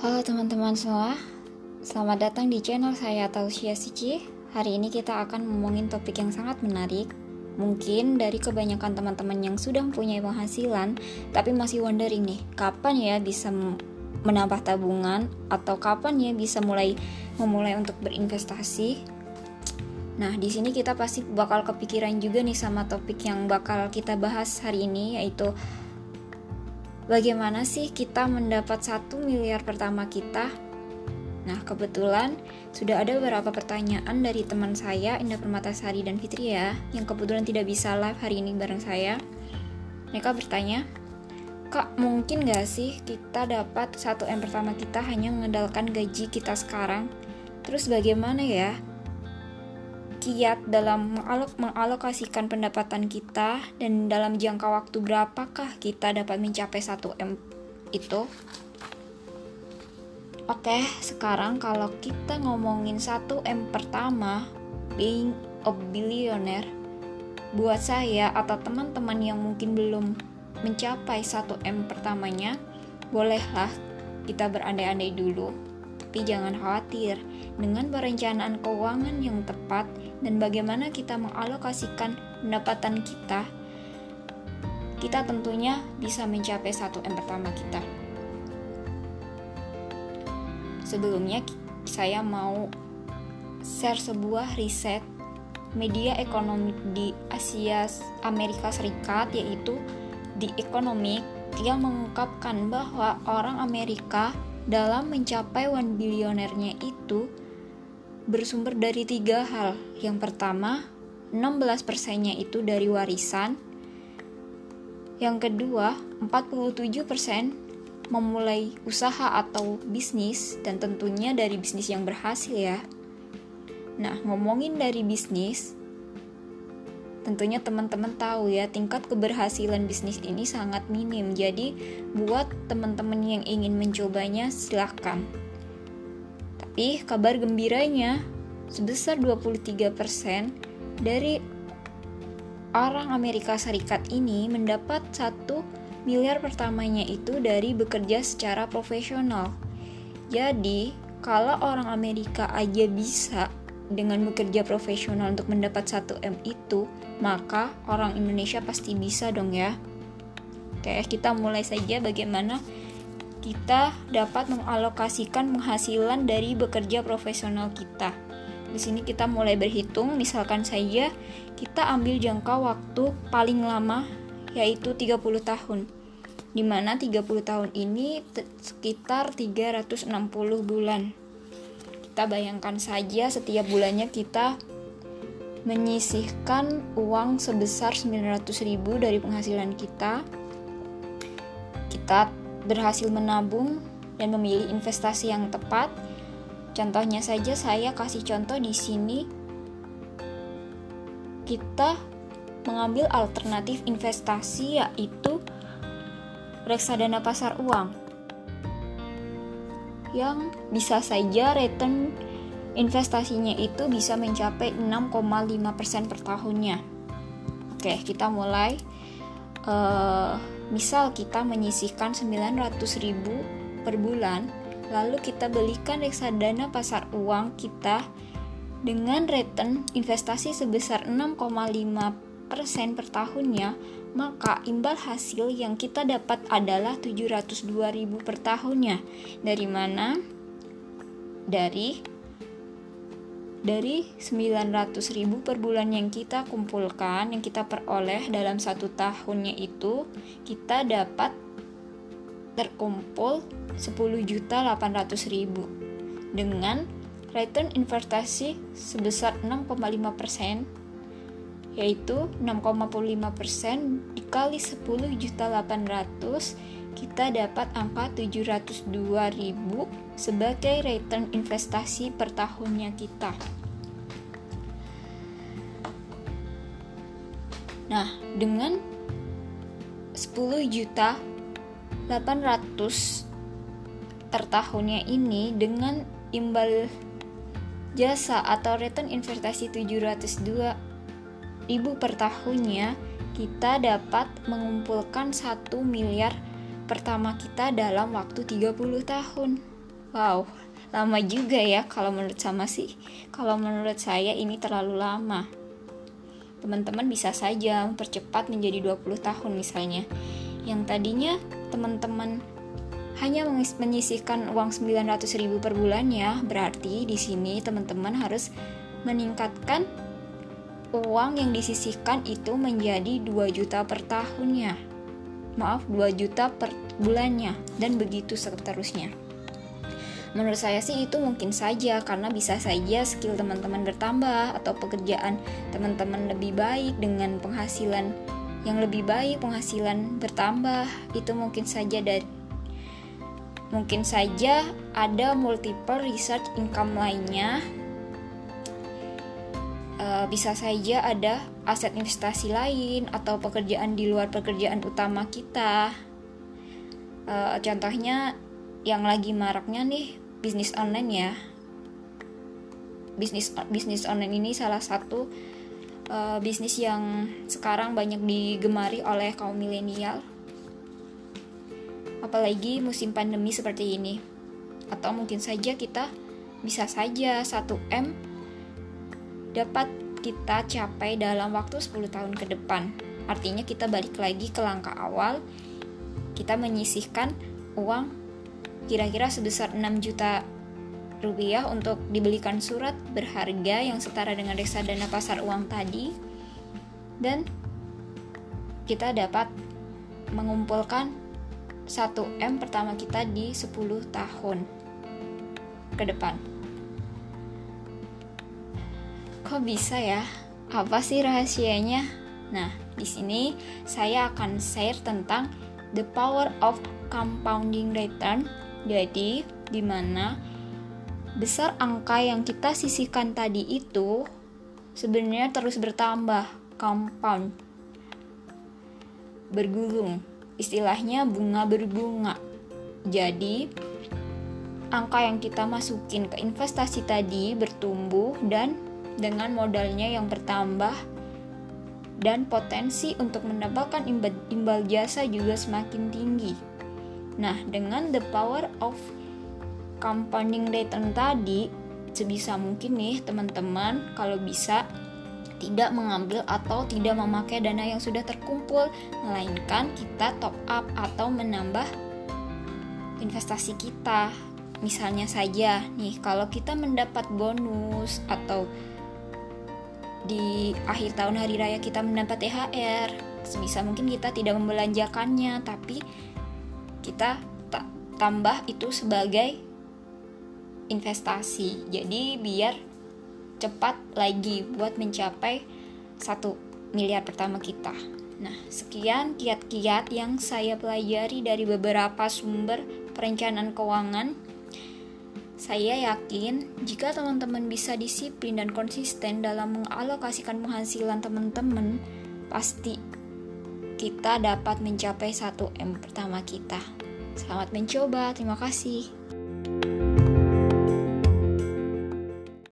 Halo teman-teman semua, selamat datang di channel saya Tausia Sici. Hari ini kita akan ngomongin topik yang sangat menarik. Mungkin dari kebanyakan teman-teman yang sudah mempunyai penghasilan, tapi masih wondering nih, kapan ya bisa menambah tabungan atau kapan ya bisa mulai memulai untuk berinvestasi. Nah, di sini kita pasti bakal kepikiran juga nih sama topik yang bakal kita bahas hari ini yaitu bagaimana sih kita mendapat satu miliar pertama kita? Nah, kebetulan sudah ada beberapa pertanyaan dari teman saya, Indah Permatasari dan Fitri ya, yang kebetulan tidak bisa live hari ini bareng saya. Mereka bertanya, Kak, mungkin gak sih kita dapat satu M pertama kita hanya mengandalkan gaji kita sekarang? Terus bagaimana ya kiat dalam mengalok mengalokasikan pendapatan kita dan dalam jangka waktu berapakah kita dapat mencapai 1M itu? Oke, sekarang kalau kita ngomongin 1M pertama, being a billionaire, buat saya atau teman-teman yang mungkin belum mencapai 1M pertamanya, bolehlah kita berandai-andai dulu tapi jangan khawatir, dengan perencanaan keuangan yang tepat dan bagaimana kita mengalokasikan pendapatan kita, kita tentunya bisa mencapai satu M pertama kita. Sebelumnya, saya mau share sebuah riset media ekonomi di Asia Amerika Serikat yaitu The Economic yang mengungkapkan bahwa orang Amerika dalam mencapai one bilionernya itu bersumber dari tiga hal. Yang pertama, 16 persennya itu dari warisan. Yang kedua, 47 persen memulai usaha atau bisnis dan tentunya dari bisnis yang berhasil ya. Nah, ngomongin dari bisnis, tentunya teman-teman tahu ya tingkat keberhasilan bisnis ini sangat minim. Jadi buat teman-teman yang ingin mencobanya silahkan tapi kabar gembiranya sebesar 23% dari orang Amerika Serikat ini mendapat satu miliar pertamanya itu dari bekerja secara profesional. Jadi kalau orang Amerika aja bisa dengan bekerja profesional untuk mendapat 1M itu, maka orang Indonesia pasti bisa dong ya. Oke, kita mulai saja bagaimana kita dapat mengalokasikan penghasilan dari bekerja profesional kita. Di sini kita mulai berhitung, misalkan saja kita ambil jangka waktu paling lama yaitu 30 tahun. Di mana 30 tahun ini sekitar 360 bulan kita bayangkan saja setiap bulannya kita menyisihkan uang sebesar 900 ribu dari penghasilan kita. Kita berhasil menabung dan memilih investasi yang tepat. Contohnya saja saya kasih contoh di sini. Kita mengambil alternatif investasi yaitu reksadana pasar uang yang bisa saja return investasinya itu bisa mencapai 6,5% per tahunnya. Oke, kita mulai. Uh, misal kita menyisihkan 900 ribu per bulan, lalu kita belikan reksadana pasar uang kita dengan return investasi sebesar 6,5% per tahunnya, maka imbal hasil yang kita dapat adalah 702.000 per tahunnya. Dari mana? Dari dari 900.000 per bulan yang kita kumpulkan, yang kita peroleh dalam satu tahunnya itu, kita dapat terkumpul 10.800.000 dengan return investasi sebesar 6,5 persen yaitu 6,5% dikali 10 juta 800 kita dapat angka 702.000 sebagai return investasi per tahunnya kita. Nah, dengan 10 juta 800 per tahunnya ini dengan imbal jasa atau return investasi 702 ribu per tahunnya, kita dapat mengumpulkan 1 miliar pertama kita dalam waktu 30 tahun. Wow, lama juga ya kalau menurut sama sih. Kalau menurut saya ini terlalu lama. Teman-teman bisa saja mempercepat menjadi 20 tahun misalnya. Yang tadinya teman-teman hanya menyisihkan uang 900 ribu per bulannya, berarti di sini teman-teman harus meningkatkan uang yang disisihkan itu menjadi 2 juta per tahunnya. Maaf, 2 juta per bulannya dan begitu seterusnya. Menurut saya sih itu mungkin saja karena bisa saja skill teman-teman bertambah atau pekerjaan teman-teman lebih baik dengan penghasilan yang lebih baik, penghasilan bertambah. Itu mungkin saja dari mungkin saja ada multiple research income lainnya. Uh, bisa saja ada aset investasi lain atau pekerjaan di luar pekerjaan utama kita. Uh, contohnya yang lagi maraknya nih bisnis online ya. Bisnis bisnis online ini salah satu uh, bisnis yang sekarang banyak digemari oleh kaum milenial. Apalagi musim pandemi seperti ini. Atau mungkin saja kita bisa saja 1M dapat kita capai dalam waktu 10 tahun ke depan artinya kita balik lagi ke langkah awal kita menyisihkan uang kira-kira sebesar 6 juta rupiah untuk dibelikan surat berharga yang setara dengan reksadana pasar uang tadi dan kita dapat mengumpulkan 1M pertama kita di 10 tahun ke depan. Kok bisa ya? Apa sih rahasianya? Nah, di sini saya akan share tentang the power of compounding return jadi, di mana besar angka yang kita sisihkan tadi itu sebenarnya terus bertambah, compound. Bergulung, istilahnya bunga berbunga. Jadi, angka yang kita masukin ke investasi tadi bertumbuh dan dengan modalnya yang bertambah dan potensi untuk mendapatkan imbal, jasa juga semakin tinggi. Nah, dengan the power of compounding return tadi, sebisa mungkin nih teman-teman kalau bisa tidak mengambil atau tidak memakai dana yang sudah terkumpul, melainkan kita top up atau menambah investasi kita. Misalnya saja nih, kalau kita mendapat bonus atau di akhir tahun hari raya kita mendapat THR, sebisa mungkin kita tidak membelanjakannya, tapi kita tambah itu sebagai investasi. Jadi biar cepat lagi buat mencapai satu miliar pertama kita. Nah, sekian kiat-kiat yang saya pelajari dari beberapa sumber perencanaan keuangan. Saya yakin jika teman-teman bisa disiplin dan konsisten dalam mengalokasikan penghasilan teman-teman, pasti kita dapat mencapai 1M pertama kita. Selamat mencoba, terima kasih.